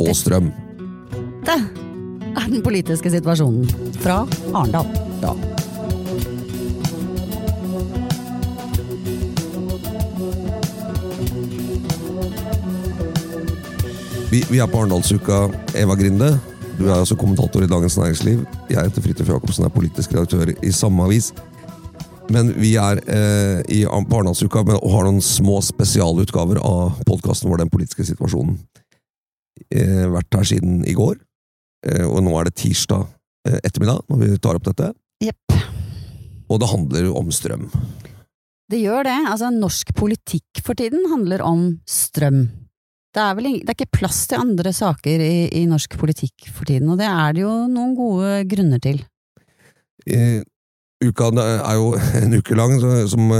og strøm. Det er den politiske situasjonen fra Arendal. Ja. Vi, vi er på Arendalsuka, Eva Grinde. Du er altså kommentator i Dagens Næringsliv. Jeg heter Fridtjof Jacobsen, er politisk redaktør i samme avis. Men vi er eh, i, på Arendalsuka og har noen små spesialutgaver av podkasten vår Den politiske situasjonen. Eh, vært her siden i går, eh, og nå er det tirsdag eh, ettermiddag når vi tar opp dette. Yep. Og det handler om strøm. Det gjør det. Altså, norsk politikk for tiden handler om strøm. Det er vel det er ikke plass til andre saker i, i, norsk politikk for tiden, og det er det jo noen gode grunner til. Eh, uka er jo en uke lang, som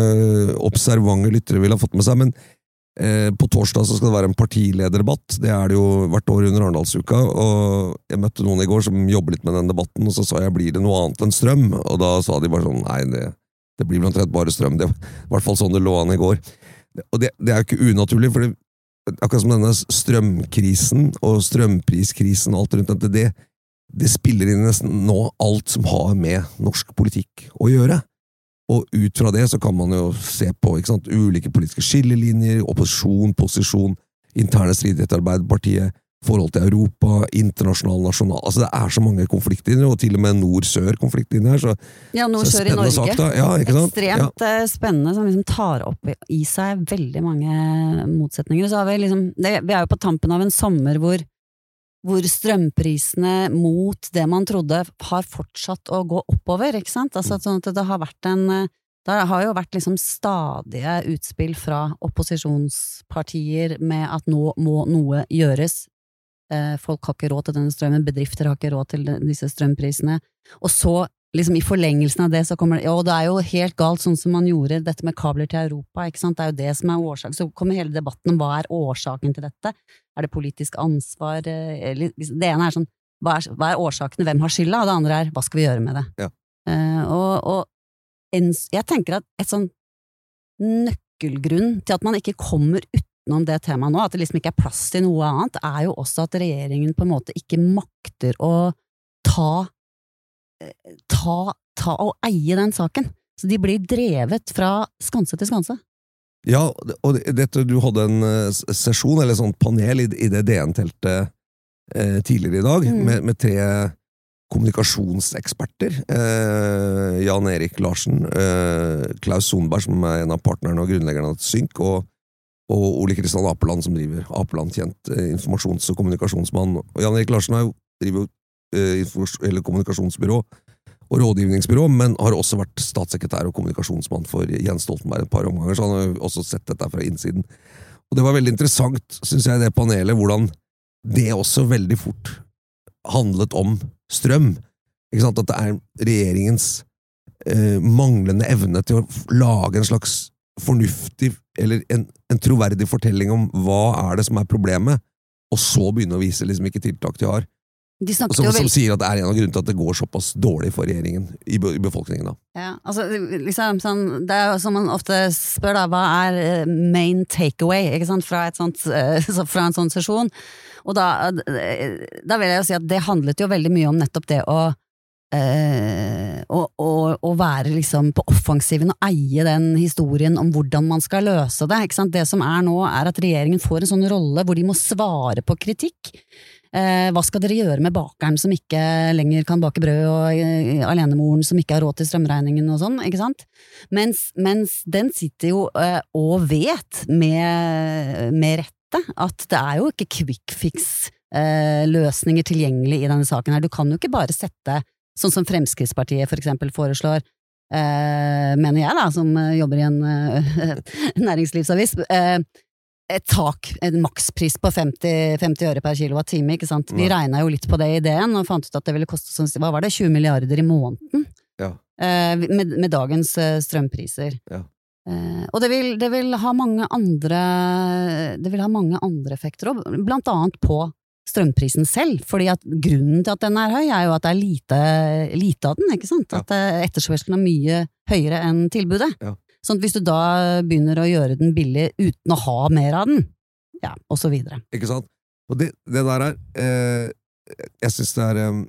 observante lyttere vil ha fått med seg, men på torsdag så skal det være en partilederdebatt. Det er det jo hvert år under Arendalsuka, og jeg møtte noen i går som jobber litt med den debatten, og så sa jeg blir det noe annet enn strøm? Og da sa de bare sånn nei, det, det blir vel omtrent bare strøm. Det var i hvert fall sånn det lå an i går. Og det, det er jo ikke unaturlig, for akkurat som denne strømkrisen og strømpriskrisen og alt rundt dette, det, det spiller inn nesten nå alt som har med norsk politikk å gjøre. Og ut fra det så kan man jo se på sant, ulike politiske skillelinjer, opposisjon, posisjon, interne stridigheter i Arbeiderpartiet, forhold til Europa, internasjonal, nasjonal Altså Det er så mange konfliktlinjer, og til og med nord-sør-konfliktlinjer. Så, ja, nord-sør i Norge. Sak, ja, Ekstremt ja. Eh, spennende, som liksom tar opp i seg veldig mange motsetninger. Så vi, liksom, det, vi er jo på tampen av en sommer hvor, hvor strømprisene mot det man trodde har fortsatt å gå oppover, ikke sant? Altså, sånn at det har vært en det har jo vært liksom stadige utspill fra opposisjonspartier med at nå må noe gjøres, Eh, folk har ikke råd til denne strømmen, bedrifter har ikke råd til disse strømprisene. Og så, liksom i forlengelsen av det, så kommer det Og det er jo helt galt, sånn som man gjorde dette med kabler til Europa, ikke sant, det er jo det som er årsaken. Så kommer hele debatten om hva er årsaken til dette? Er det politisk ansvar? Eh, det ene er sånn hva er, hva er årsakene, hvem har skylda? Og det andre er hva skal vi gjøre med det? Ja. Uh, og, og en, jeg tenker at et sånn nøkkelgrunn til at man ikke kommer utenom det temaet nå, at det liksom ikke er plass til noe annet, er jo også at regjeringen på en måte ikke makter å ta ta, ta og eie den saken. Så de blir drevet fra skanse til skanse. Ja, og dette, du hadde en uh, sesjon, eller sånn panel, i, i det DN-teltet eh, tidligere i dag, mm. med, med, tre kommunikasjonseksperter. Eh, Jan Erik Larsen, Klaus Sonberg, som er en av partnerne og grunnleggerne av Synk, og og Ole Kristian Apeland, som driver Apeland, kjent eh, informasjons- og kommunikasjonsmann. Og Jan Erik Larsen jo, driver jo eh, kommunikasjonsbyrå og rådgivningsbyrå, men har også vært statssekretær og kommunikasjonsmann for Jens Stoltenberg et par omganger, så han har også sett dette fra innsiden. Og det var veldig interessant, syns jeg, det panelet, hvordan det også veldig fort handlet om strøm. Ikke sant? At det er regjeringens eh, manglende evne til å lage en slags fornuftig, eller en, en, troverdig fortelling om hva er det som er problemet, og så begynne å vise liksom hvilke tiltak de har. Som, som sier at det er en av grunnene til at det går såpass dårlig for regjeringen i, be- i befolkningen. da. ja, altså, liksom, sånn, Det er jo som man ofte spør, da, hva er eh, main takeaway ikke sant, fra, et sånt, eh, fra en sånn sesjon? Og da, eh, da vil jeg jo si at det handlet jo veldig mye om nettopp det å å, å, å være liksom på offensiven og eie den historien om hvordan man skal løse det. Ikke sant? Det som er nå, er at regjeringen får en sånn rolle hvor de må svare på kritikk. Eh, hva skal dere gjøre med bakeren som ikke lenger kan bake brød, og eh, alenemoren som ikke har råd til strømregningen og sånn, ikke sant? Mens, mens den sitter jo eh, og vet, med, med rette, at det er jo ikke quick fix-løsninger tilgjengelig i denne saken her. Du kan jo ikke bare sette, sånn som Fremskrittspartiet for eksempel foreslår, mener jeg da, som jobber i en næringslivsavis, et tak, en makspris på 50, 50 øre per kilowattime, ikke sant. Vi regna jo litt på det i ideen, og fant ut at det ville koste sånn, hva var det, 20 milliarder i måneden? Ja. Eh, med, med dagens eh, strømpriser. Ja. Eh, og det vil, det vil ha mange andre Det vil ha mange andre effekter òg, blant annet på strømprisen selv, fordi at grunnen til at den er høy, er jo at det er lite, lite av den, ikke sant? Ja. At etterspørselen er mye høyere enn tilbudet. Ja. Sånn at hvis du da begynner å gjøre den billig uten å ha mer av den, ja, og så videre. Ikke sant? Og det, det der er eh, Jeg syns det er eh,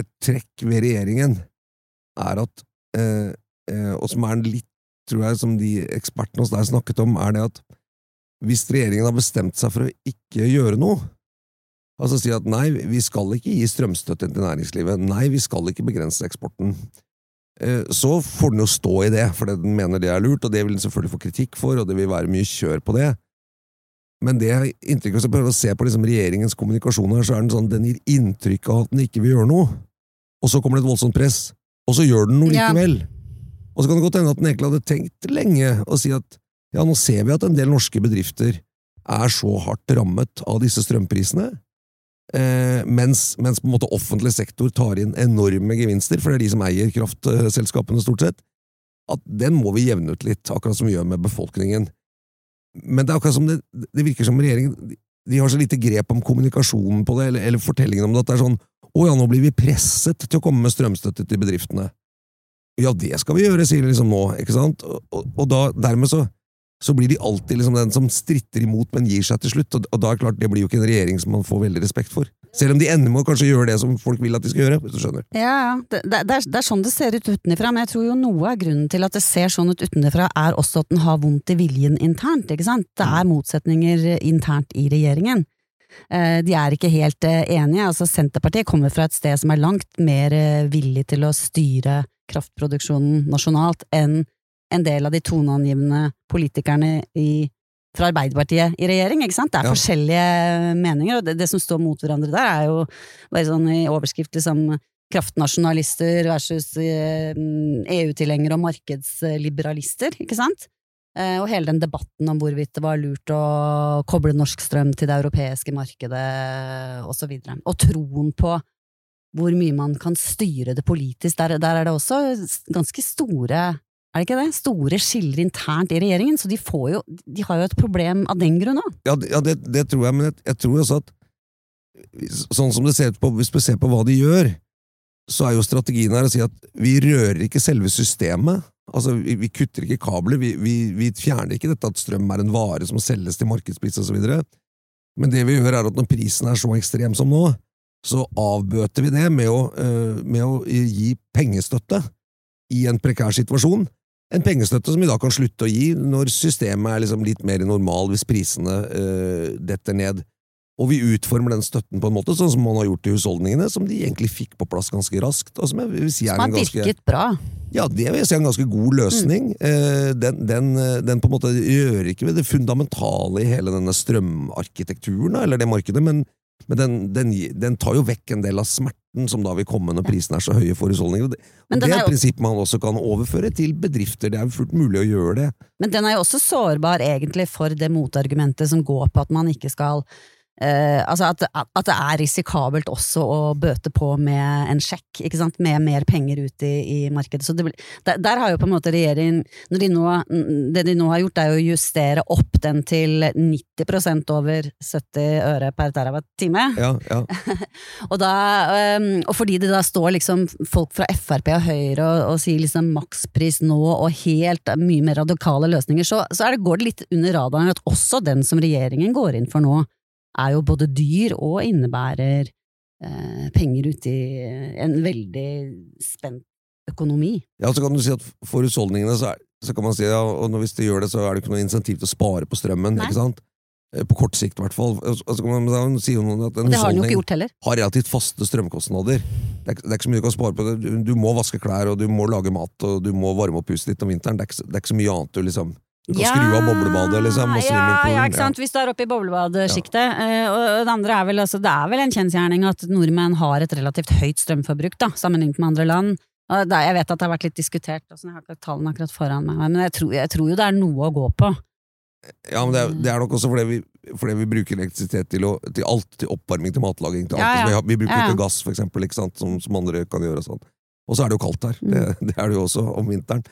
et trekk ved regjeringen, er at eh, eh, Og som er litt, tror jeg, som de ekspertene hos deg snakket om, er det at hvis regjeringen har bestemt seg for å ikke gjøre noe, altså si at nei, vi skal ikke gi strømstøtte til næringslivet, nei, vi skal ikke begrense eksporten, så får den jo stå i det, fordi den mener det er lurt, og det vil den selvfølgelig få kritikk for, og det vil være mye kjør på det. Men det jeg har inntrykk av, hvis jeg prøver å se på liksom regjeringens kommunikasjon her, så er den sånn, den gir inntrykk av at den ikke vil gjøre noe. Og så kommer det et voldsomt press, og så gjør den noe Ja. likevel. Og så kan det godt hende at den egentlig hadde tenkt lenge å si at ja, nå ser vi at en del norske bedrifter er så hardt rammet av disse strømprisene, eh, mens, mens på en måte offentlig sektor tar inn enorme gevinster, for det er de som eier kraftselskapene stort sett, at den må vi jevne ut litt, akkurat som vi gjør med befolkningen. Men det er akkurat som det, det virker som regjeringen de- de har så lite grep om kommunikasjonen på det, eller, eller fortellingen om det, at det er sånn å ja, nå blir vi presset til å komme med strømstøtte til bedriftene. Ja, det skal vi gjøre, sier de liksom nå, ikke sant? Og, og, og da, dermed så, så blir de alltid liksom den som stritter imot, men gir seg til slutt, og, og da er det klart, det blir jo ikke en regjering som man får veldig respekt for. Selv om de ender med å kanskje gjøre det som folk vil at de skal gjøre, hvis du skjønner. Ja, det, det, er, det er sånn det ser ut utenfra, men jeg tror jo noe av grunnen til at det ser sånn ut utenfra, er også at den har vondt i viljen internt, ikke sant? Det er motsetninger internt i regjeringen. Eh, De er ikke helt eh, enige. Altså Senterpartiet kommer fra et sted som er langt mer eh, villig til å styre kraftproduksjonen nasjonalt enn en del av de toneangivende politikerne i, fra Arbeiderpartiet i regjering. ikke sant? Det er Ja. forskjellige meninger, og det, det som står mot hverandre der, er jo bare sånn i overskrift liksom kraftnasjonalister versus eh, EU-tilhengere og markedsliberalister, ikke sant? Eh, Og hele den debatten om hvorvidt det var lurt å koble norsk strøm til det europeiske markedet, og så videre. Og troen på hvor mye man kan styre det politisk. Der, der er det også ganske store er det ikke det? Store skiller internt i regjeringen, så de, jo, de har jo et problem av den grunn òg. Ja, ja det, det tror jeg, men jeg, jeg tror også at sånn som det ser ut på, hvis vi ser på hva de gjør, så er jo strategien her å si at vi rører ikke selve systemet. Altså, vi, vi kutter ikke kabler, vi, vi, vi fjerner ikke dette at strøm er en vare som selges til markedspris osv. Men det vi gjør, er at når prisen er så ekstrem som nå, så avbøter vi det med å, øh, med å gi pengestøtte i en prekær situasjon. En pengestøtte som vi da kan slutte å gi når systemet er liksom litt mer normal, hvis prisene øh, detter ned. Og vi utformer den støtten på en måte, sånn som man har gjort i husholdningene, som de egentlig fikk på plass ganske raskt, og som jeg vil si er Som har en ganske virket bra. ja, det vil jeg si er en ganske god løsning. Mm. Den, den, eh, den på en måte gjør ikke ved det fundamentale i hele denne strømarkitekturen, eller det markedet, men, men den, den, den tar jo vekk en del av smerten som da vil komme når prisene er så høye for husholdninger. Og Det, er er et prinsipp man også kan overføre til bedrifter. Det er jo fullt mulig å gjøre det. Men den er jo også sårbar egentlig for det motargumentet som går på at man ikke skal eh, altså at, at det er risikabelt også å bøte på med en sjekk, ikke sant, med mer penger ut i, i markedet. Så det, der, der, har jo på en måte regjeringen når de nå, Det de nå har gjort, er å justere opp den til 90% over 70 øre per terawatt-time. Ja, ja. og, um, og fordi det da står liksom folk fra Frp og Høyre og, og sier liksom makspris nå og helt mye mer radikale løsninger, så, så det, går det litt under radaren at også den som regjeringen går inn for nå, er jo både dyr og innebærer eh, penger ute i en veldig spent økonomi. Ja, så kan du si at for husholdningene så, er, så kan man si ja, og hvis de gjør det, så er det ikke noe insentiv til å spare på strømmen. Nei. ikke sant? Eh, på kort sikt, i hvert fall. Altså, kan man si noen at en det har den jo ikke gjort heller. har relativt faste strømkostnader. Det er, det er, ikke så mye du kan spare på. Du, du, må vaske klær, og du må lage mat, og du må varme opp huset ditt om vinteren. Det er, ikke, det er ikke så mye annet du liksom du kan Ja, skru av boblebadet, liksom. Og Ja, ja, ikke sant. Hvis du er oppe i boblebadesjiktet. Ja. Og det andre er vel, altså, det er vel en kjensgjerning at nordmenn har et relativt høyt strømforbruk, da, sammenlignet med andre land. Og jeg vet at det har vært litt diskutert, og sånn, jeg har ikke tallene akkurat foran meg, men jeg tror, jeg tror jo det er noe å gå på. Ja, men det er, det er nok også fordi vi, fordi vi bruker elektrisitet til, å, til alt. Til oppvarming, til matlaging, til alt. Ja, ja. Altså, Vi, vi bruker Ja, ja. ikke gass, for eksempel, ikke sant? Som, som andre kan gjøre. og Sånn. Og så er det jo kaldt her. Mm. Det, det er det jo også om vinteren.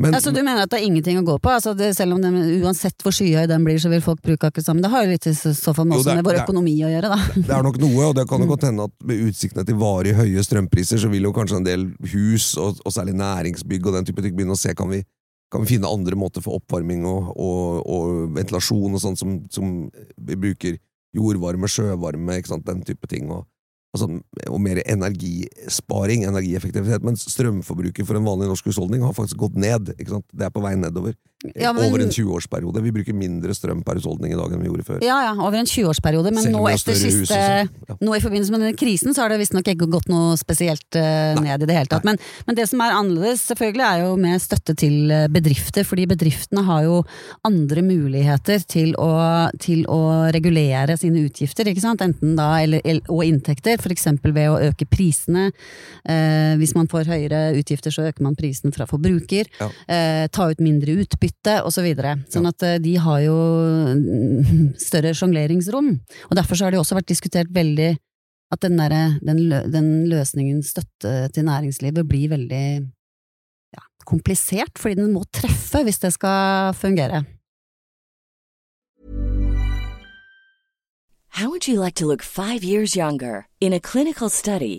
Men, Altså, du mener at det er ingenting å gå på? Altså, det, selv om den, uansett hvor skyhøy den blir, så vil folk bruke akkurat sammen. Det har jo litt i så fall med vår er- økonomi å gjøre, da. Det er nok noe, og det kan jo Mm. godt hende at med utsiktene til varig høye strømpriser, så vil jo kanskje en del hus, og, og særlig næringsbygg og den type ting, begynne å se kan vi, kan vi finne andre måter for oppvarming og, og, og ventilasjon og sånn som, som vi bruker jordvarme, sjøvarme, ikke sant, den type ting. Og, altså, og mer energisparing, energieffektivitet. Men strømforbruket for en vanlig norsk husholdning har faktisk gått ned. Det er på vei nedover. Ja, men- Over en 20-årsperiode. Vi bruker mindre strøm per husholdning i dag enn vi gjorde før. Ja ja, over en 20-årsperiode, men nå siste. Ja. Nå i forbindelse med denne krisen så har det visstnok ikke gått noe spesielt uh, ned i det hele tatt. Men, men det som er annerledes selvfølgelig er jo med støtte til eh, bedrifter, fordi bedriftene har jo andre muligheter til å, til å regulere sine utgifter, ikke sant? Enten da, eller, og inntekter, eksempel ved å øke prisene. Uh, hvis man får høyere utgifter, så øker man prisen fra forbruker. Eh, ta ut mindre utbytte, osv. Sånn at eh, de har jo mm, større sjongleringsrom. Og derfor så har det også vært diskutert veldig at den, der, den, lø- den løsningen støtte til næringslivet blir veldig ja, komplisert, fordi den må treffe hvis det skal fungere. How would you like to look five years younger? In a clinical study,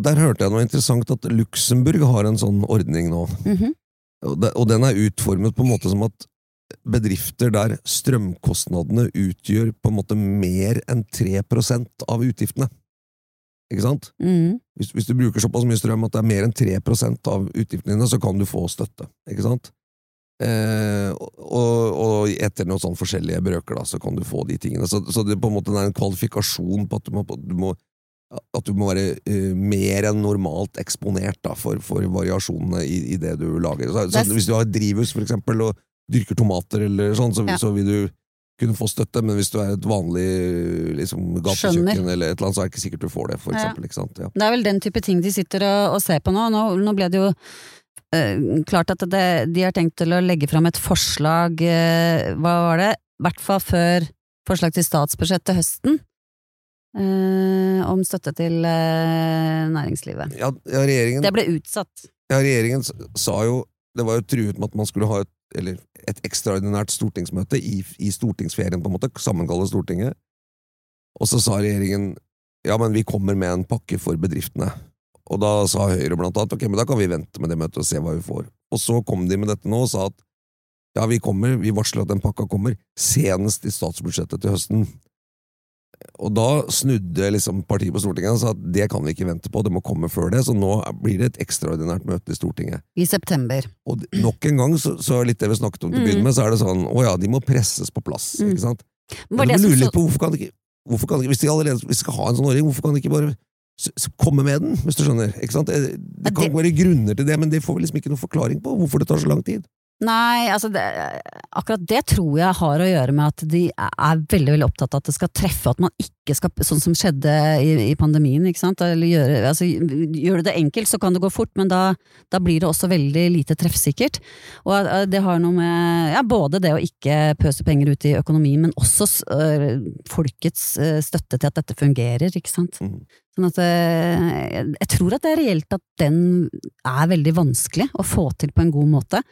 Der hørte jeg noe interessant, at Luxembourg har en sånn ordning nå. Og, det, og den er utformet på en måte som at bedrifter der strømkostnadene utgjør på en måte mer enn 3% av utgiftene. Ikke sant? Mm. Hvis, hvis du bruker såpass mye strøm at det er mer enn 3% av utgiftene dine, så kan du få støtte. Ikke sant? Eh, og, og etter noen sånn forskjellige brøker, da, så kan du få de tingene. Så, så det, på en måte, det er en kvalifikasjon på at du må, du må, at du må være uh, mer enn normalt eksponert da, for, for variasjonene i, i det du lager. Så, så, hvis du har drivhus, for eksempel, og dyrker tomater, eller sånn, så, Ja. så vil du kunne få støtte, men hvis du er et vanlig liksom, gatekjøkken, eller et eller annet, så er det ikke sikkert du får det. For Ja. eksempel, ikke sant? Ja. Det er vel den type ting de sitter og, og ser på nå. Nå, nå ble det jo eh, klart at det, de har tenkt til å legge fram et forslag, eh, hva var det, i hvert fall før forslag til statsbudsjett til høsten, om støtte til eh, næringslivet. Ja, ja, regjeringen, Det ble utsatt. ja, regjeringen sa jo Det var jo truet med at man skulle ha et, eller et ekstraordinært stortingsmøte i, i stortingsferien, på en måte, sammenkalle Stortinget. Og så sa regjeringen ja, men vi kommer med en pakke for bedriftene. Og da sa Høyre blant annet ok, men da kan vi vente med det møtet og se hva vi får. Og så kom de med dette nå og sa at ja, vi kommer, vi varsler at den pakka kommer senest i statsbudsjettet til høsten. Og da snudde liksom partiet på Stortinget og sa at det kan vi ikke vente på, det må komme før det, så nå blir det et ekstraordinært møte i Stortinget. I september. Og nok en gang, så, så litt det vi snakket om til å Mm. begynne med, så er det sånn å ja, de må presses på plass, Mm. ikke sant? Men du lurer litt på hvorfor kan de ikke, hvorfor kan de hvis de allerede hvis de skal ha en sånn ordning, hvorfor kan de ikke bare komme med den, hvis du skjønner? Ikke sant? Det, det kan være grunner til det, men det får vi liksom ikke noen forklaring på, hvorfor det tar så lang tid. Nei, altså det, akkurat det tror jeg har å gjøre med at de er veldig veldig opptatt av at det skal treffe, at man ikke skal, sånn som skjedde i, i pandemien, ikke sant. Eller gjøre, altså, gjør du det enkelt så kan det gå fort, men da, da blir det også veldig lite treffsikkert. Og eh, det har noe med ja, både det å ikke pøse penger ut i økonomien, men også øh, folkets øh, støtte til at dette fungerer, ikke sant. Mm. Sånn at øh, jeg, jeg tror at det er reelt at den er veldig vanskelig å få til på en god måte.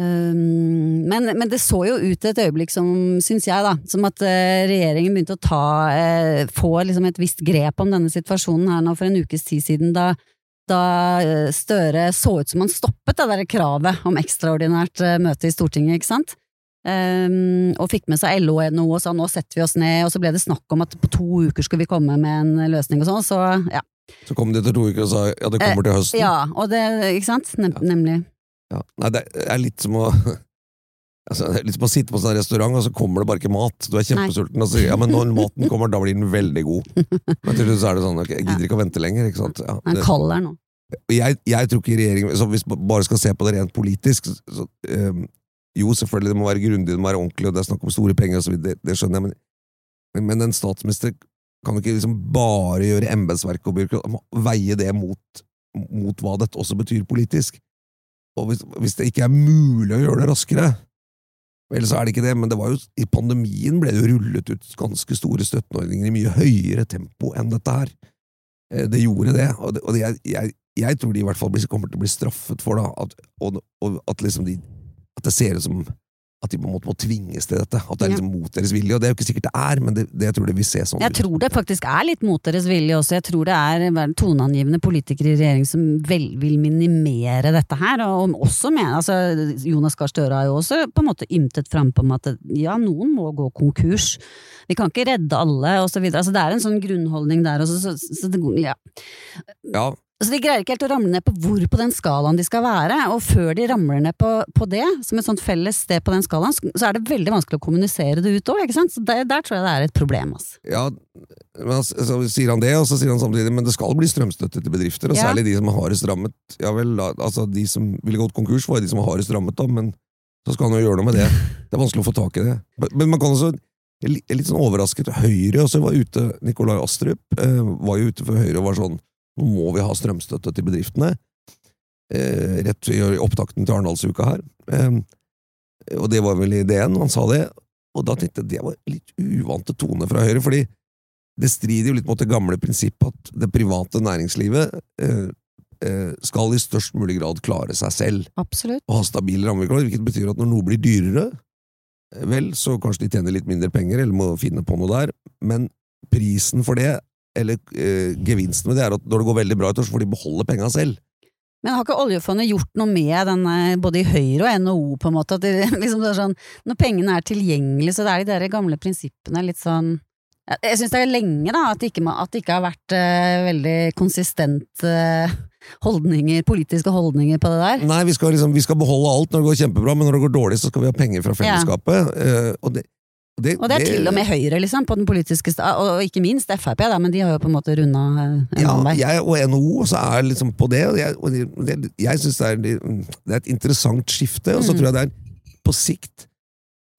Um, men, men det så jo ut et øyeblikk som, syns jeg, da, som at eh, regjeringen begynte å ta, eh, få liksom et visst grep om denne situasjonen her nå for en ukes tid siden, da, da eh, Støre så ut som han stoppet det der kravet om ekstraordinært møte i Stortinget, ikke sant? Um, og fikk med seg LO og NHO og sa nå setter vi oss ned, og så ble det snakk om at på to uker skulle vi komme med en løsning og sånn, så ja. Så kom de etter to uker og sa ja, det kommer til høsten. Ja, og det, ikke sant? Nem nemlig. Ja. Nei, det er litt som å Altså, det er litt som å sitte på en sånn restaurant, og så kommer det bare ikke mat. Du er kjempesulten, og så ja, men når maten kommer, da blir den veldig god. Men til slutt så er det sånn, ok, jeg gidder ikke å vente lenger. ikke sant? Ja, det- kald nå. jeg, jeg tror ikke regjeringen så Hvis man bare skal se på det rent politisk så, ehm, Jo, selvfølgelig, det må være grundig, det må være ordentlig, og det er snakk om store penger, og så videre, det, det skjønner jeg, men, men, en statsminister kan ikke liksom bare gjøre embetsverket og byråkratiet, veie det mot, mot hva dette også betyr politisk. Og hvis, hvis det ikke er mulig å gjøre det raskere, vel, så er det ikke det, men det var jo, i pandemien ble det jo rullet ut ganske store støtteordninger i mye høyere tempo enn dette her. Eh, Det gjorde det, og, det, og jeg, jeg, jeg tror de i hvert fall kommer til å bli straffet for det, at, og, og at, liksom de, at det ser ut som at de på en måte må tvinges til dette, at det er liksom mot deres vilje, og det er jo ikke sikkert det er, men det, det jeg tror det vil se sånn Jeg tror det faktisk er litt mot deres vilje også. Jeg tror det er toneangivende politikere i regjering som vel vil minimere dette her. Og også mener, altså Jonas Gahr Støre har jo også på en måte ymtet frampå om at ja, noen må gå konkurs. Vi kan ikke redde alle, videre. Altså, det er en sånn grunnholdning der også, så, så, så det, ja. Ja, Så de greier ikke helt å ramle ned på hvor på den skalaen de skal være, og før de ramler ned på, på det, som et sånt felles sted på den skalaen, så er det veldig vanskelig å kommunisere det ut òg, ikke sant? Så der, der tror jeg det er et problem, altså. ja men så sier han det, og så sier han samtidig men det skal bli strømstøtte til bedrifter, og Ja. særlig de som er hardest rammet. Ja vel, altså De som ville gått konkurs, var de som var hardest rammet, da, men så skal han jo gjøre noe med det. Det er vanskelig å få tak i det. Men- man kan også jeg er litt sånn overrasket. Høyre også var ute, Nikolai Astrup eh, var jo ute for Høyre og var sånn Nå må vi ha strømstøtte til bedriftene. Eh, rett i opptakten til Arendalsuka her. Eh, og det var vel ideen, han sa det. Og da tenkte jeg det var litt uvante tone fra Høyre, fordi det strider jo litt mot det gamle prinsippet at det private næringslivet eh, eh, skal i størst mulig grad klare seg selv Absolutt. og ha stabile rammevilkår, hvilket betyr at når noe blir dyrere, eh, vel, så kanskje de tjener litt mindre penger, eller må finne på noe der, men prisen for det, eller eh, gevinsten med det, er at når det går veldig bra et år, så får de beholde penga selv. Men har ikke oljefondet gjort noe med denne, både i Høyre og NHO, på en måte? At det, liksom det er sånn, når pengene er tilgjengelige, så det er de der gamle prinsippene litt sånn Jeg, jeg syns det er lenge, da, at det ikke, at det ikke har vært uh, veldig konsistent uh, holdninger, politiske holdninger på det der. Nei, vi skal, liksom, vi skal beholde alt når det går kjempebra, men når det går dårlig, så skal vi ha penger fra fellesskapet. Ja. Uh, og det, det, og det er til og med Høyre, liksom, på den politiske og ikke minst Frp, da, men de har jo på en måte runda en ja, vei. Jeg og NHO også er liksom på det, og jeg, og det, jeg syns det, det, er et interessant skifte, og så mm. tror jeg det er på sikt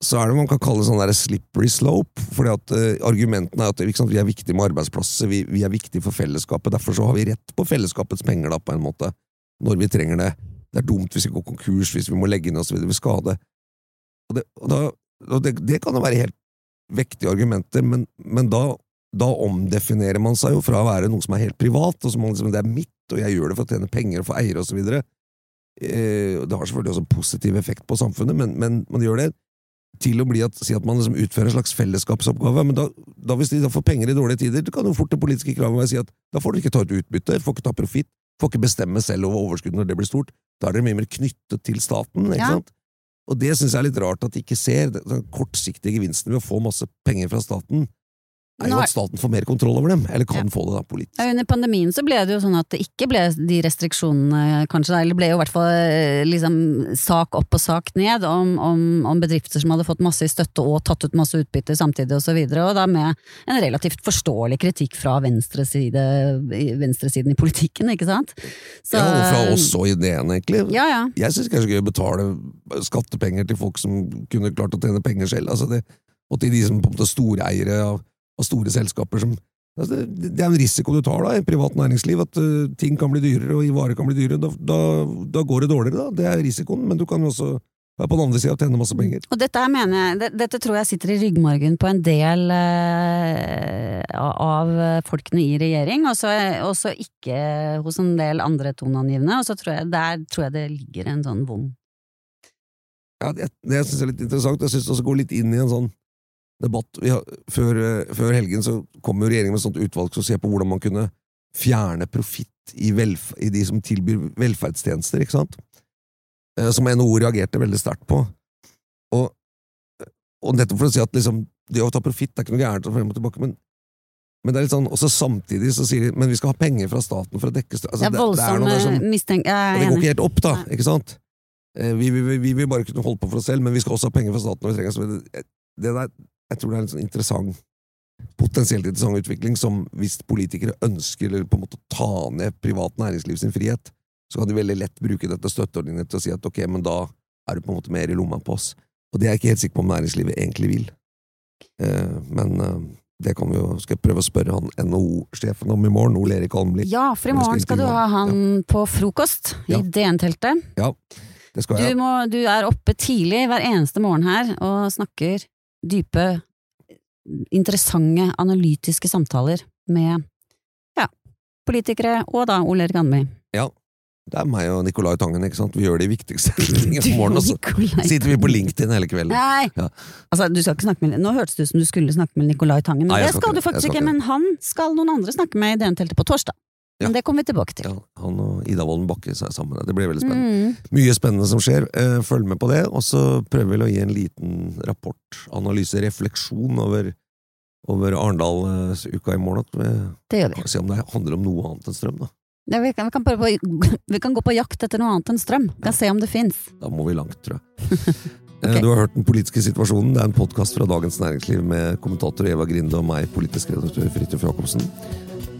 så er det man kan kalle sånn der slippery slope. fordi at uh, Argumentene er at sant, vi er viktige med arbeidsplasser, vi, vi, er viktige for fellesskapet. Derfor så har vi rett på fellesskapets penger, da, på en måte, når vi trenger det. Det er dumt hvis vi går konkurs, hvis vi må legge inn oss ved skade. Og, det, og, da, og det, det, kan jo være helt vektige argumenter, men, men da, da, omdefinerer man seg jo fra å være noe som er helt privat, og som man liksom, det er mitt, og jeg gjør det for å tjene penger og få eiere, videre. Eh, det har selvfølgelig også positiv effekt på samfunnet, men, men man gjør det til å bli at, si at man liksom utfører en slags fellesskapsoppgave, men da, da hvis de da får penger i dårlige tider, det kan jo fort det politiske kravet være si at da får dere ikke ta ut utbytte, får ikke ta profitt, får ikke bestemme selv over overskuddet når det blir stort. Da er dere mye mer knyttet til staten, ikke ja. sant? Og det syns jeg er litt rart at de ikke ser, den kortsiktige gevinsten ved å få masse penger fra staten, er jo at staten får mer kontroll over dem, eller kan ja. få det da politisk. Under pandemien så ble det jo sånn at det ikke ble de restriksjonene, kanskje, eller ble jo i hvert fall eh, liksom sak opp og sak ned om, om, om bedrifter som hadde fått masse i støtte og tatt ut masse utbytte samtidig og så videre, og da med en relativt forståelig kritikk fra venstreside, venstresiden i politikken, ikke sant? Så, ja, og fra oss og ideen, egentlig. Ja, ja. Jeg syns kanskje gøy å betale skattepenger til folk som kunne klart å tjene penger selv, altså det, og til de som på en måte storeiere av av store selskaper som altså, Det er en risiko du tar da, i privat næringsliv, at uh, ting kan bli dyrere og varer kan bli dyrere. Da, da, da, går det dårligere, da. Det er risikoen, men du kan jo også være på den andre sida og tjene masse penger. Og dette, jeg, det, dette tror jeg sitter i ryggmargen på en del uh, av folkene i regjering, og så ikke hos en del andre toneangivende. Og så tror jeg, der tror jeg det ligger en sånn vond ja, Det, det syns jeg er litt interessant. Jeg syns det også går litt inn i en sånn debatt har, før, eh, før, helgen så kom jo regjeringen med et sånt utvalg som ser på hvordan man kunne fjerne profitt i, i, de som tilbyr velferdstjenester, ikke sant? Eh, som NHO reagerte veldig sterkt på. Og, og, nettopp for å si at liksom, det å ta profitt er ikke noe gærent, frem og tilbake, men, men det er litt sånn, også samtidig så sier de men vi skal ha penger fra staten for å dekke altså, Det er voldsomme mistenk... Det går ikke helt opp, da. ikke sant? Vi, vi, vi, vi, vil bare kunne holde på for oss selv, men vi skal også ha penger fra staten når vi trenger det. Det der jeg tror det er en sånn interessant potensielt interessant utvikling som hvis politikere ønsker eller på en måte ta ned privat næringsliv sin frihet, så kan de veldig lett bruke dette støtteordningen til å si at ok, men da er du på en måte mer i lomma på oss. Og det er jeg ikke helt sikker på om næringslivet egentlig vil. Eh, men eh, det kan vi jo, skal jeg prøve å spørre han NHO-sjefen om i morgen, Ole Erik Almli. Ja, for i morgen skal, skal du ha han ja. på frokost i ja. DN-teltet. Ja, det skal jeg. Du, må, du er oppe tidlig hver eneste morgen her og snakker dype, interessante, analytiske samtaler med ja, politikere, og da Ole Erik Andby. Ja. Det er meg og Nicolai Tangen, ikke sant? Vi gjør de viktigste tingene på morgenen, og så sitter vi på LinkedIn hele kvelden. Nei! Ja. Altså, du skal ikke snakke med Nå hørtes det ut som du skulle snakke med Nicolai Tangen, men Nei, det skal, du faktisk ikke. Men han skal noen andre snakke med i DN-teltet på torsdag. Ja. Men det kommer vi tilbake til. Ja, han og Ida Wolden Bakke seg sammen. Det blir veldig spennende. Mm. Mye spennende som skjer. Eh, følg med på det. Og så prøver vi å gi en liten rapport, analyse, refleksjon over, over Arendalsuka i morgen. Det gjør vi. Se om det handler om noe annet enn strøm, da. Ja, vi, kan, vi, kan på, vi, kan, gå på jakt etter noe annet enn strøm. Vi kan se om det fins. Da må vi langt, tror jeg. Eh, okay. Du har hørt Den politiske situasjonen. Det er en podkast fra Dagens Næringsliv med kommentator Eva Grinde og meg, politisk redaktør Fridtjof Jacobsen.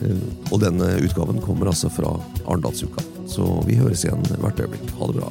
Eh, og denne utgaven kommer altså fra Arendalsuka. Så vi høres igjen hvert øyeblikk. Ha det bra.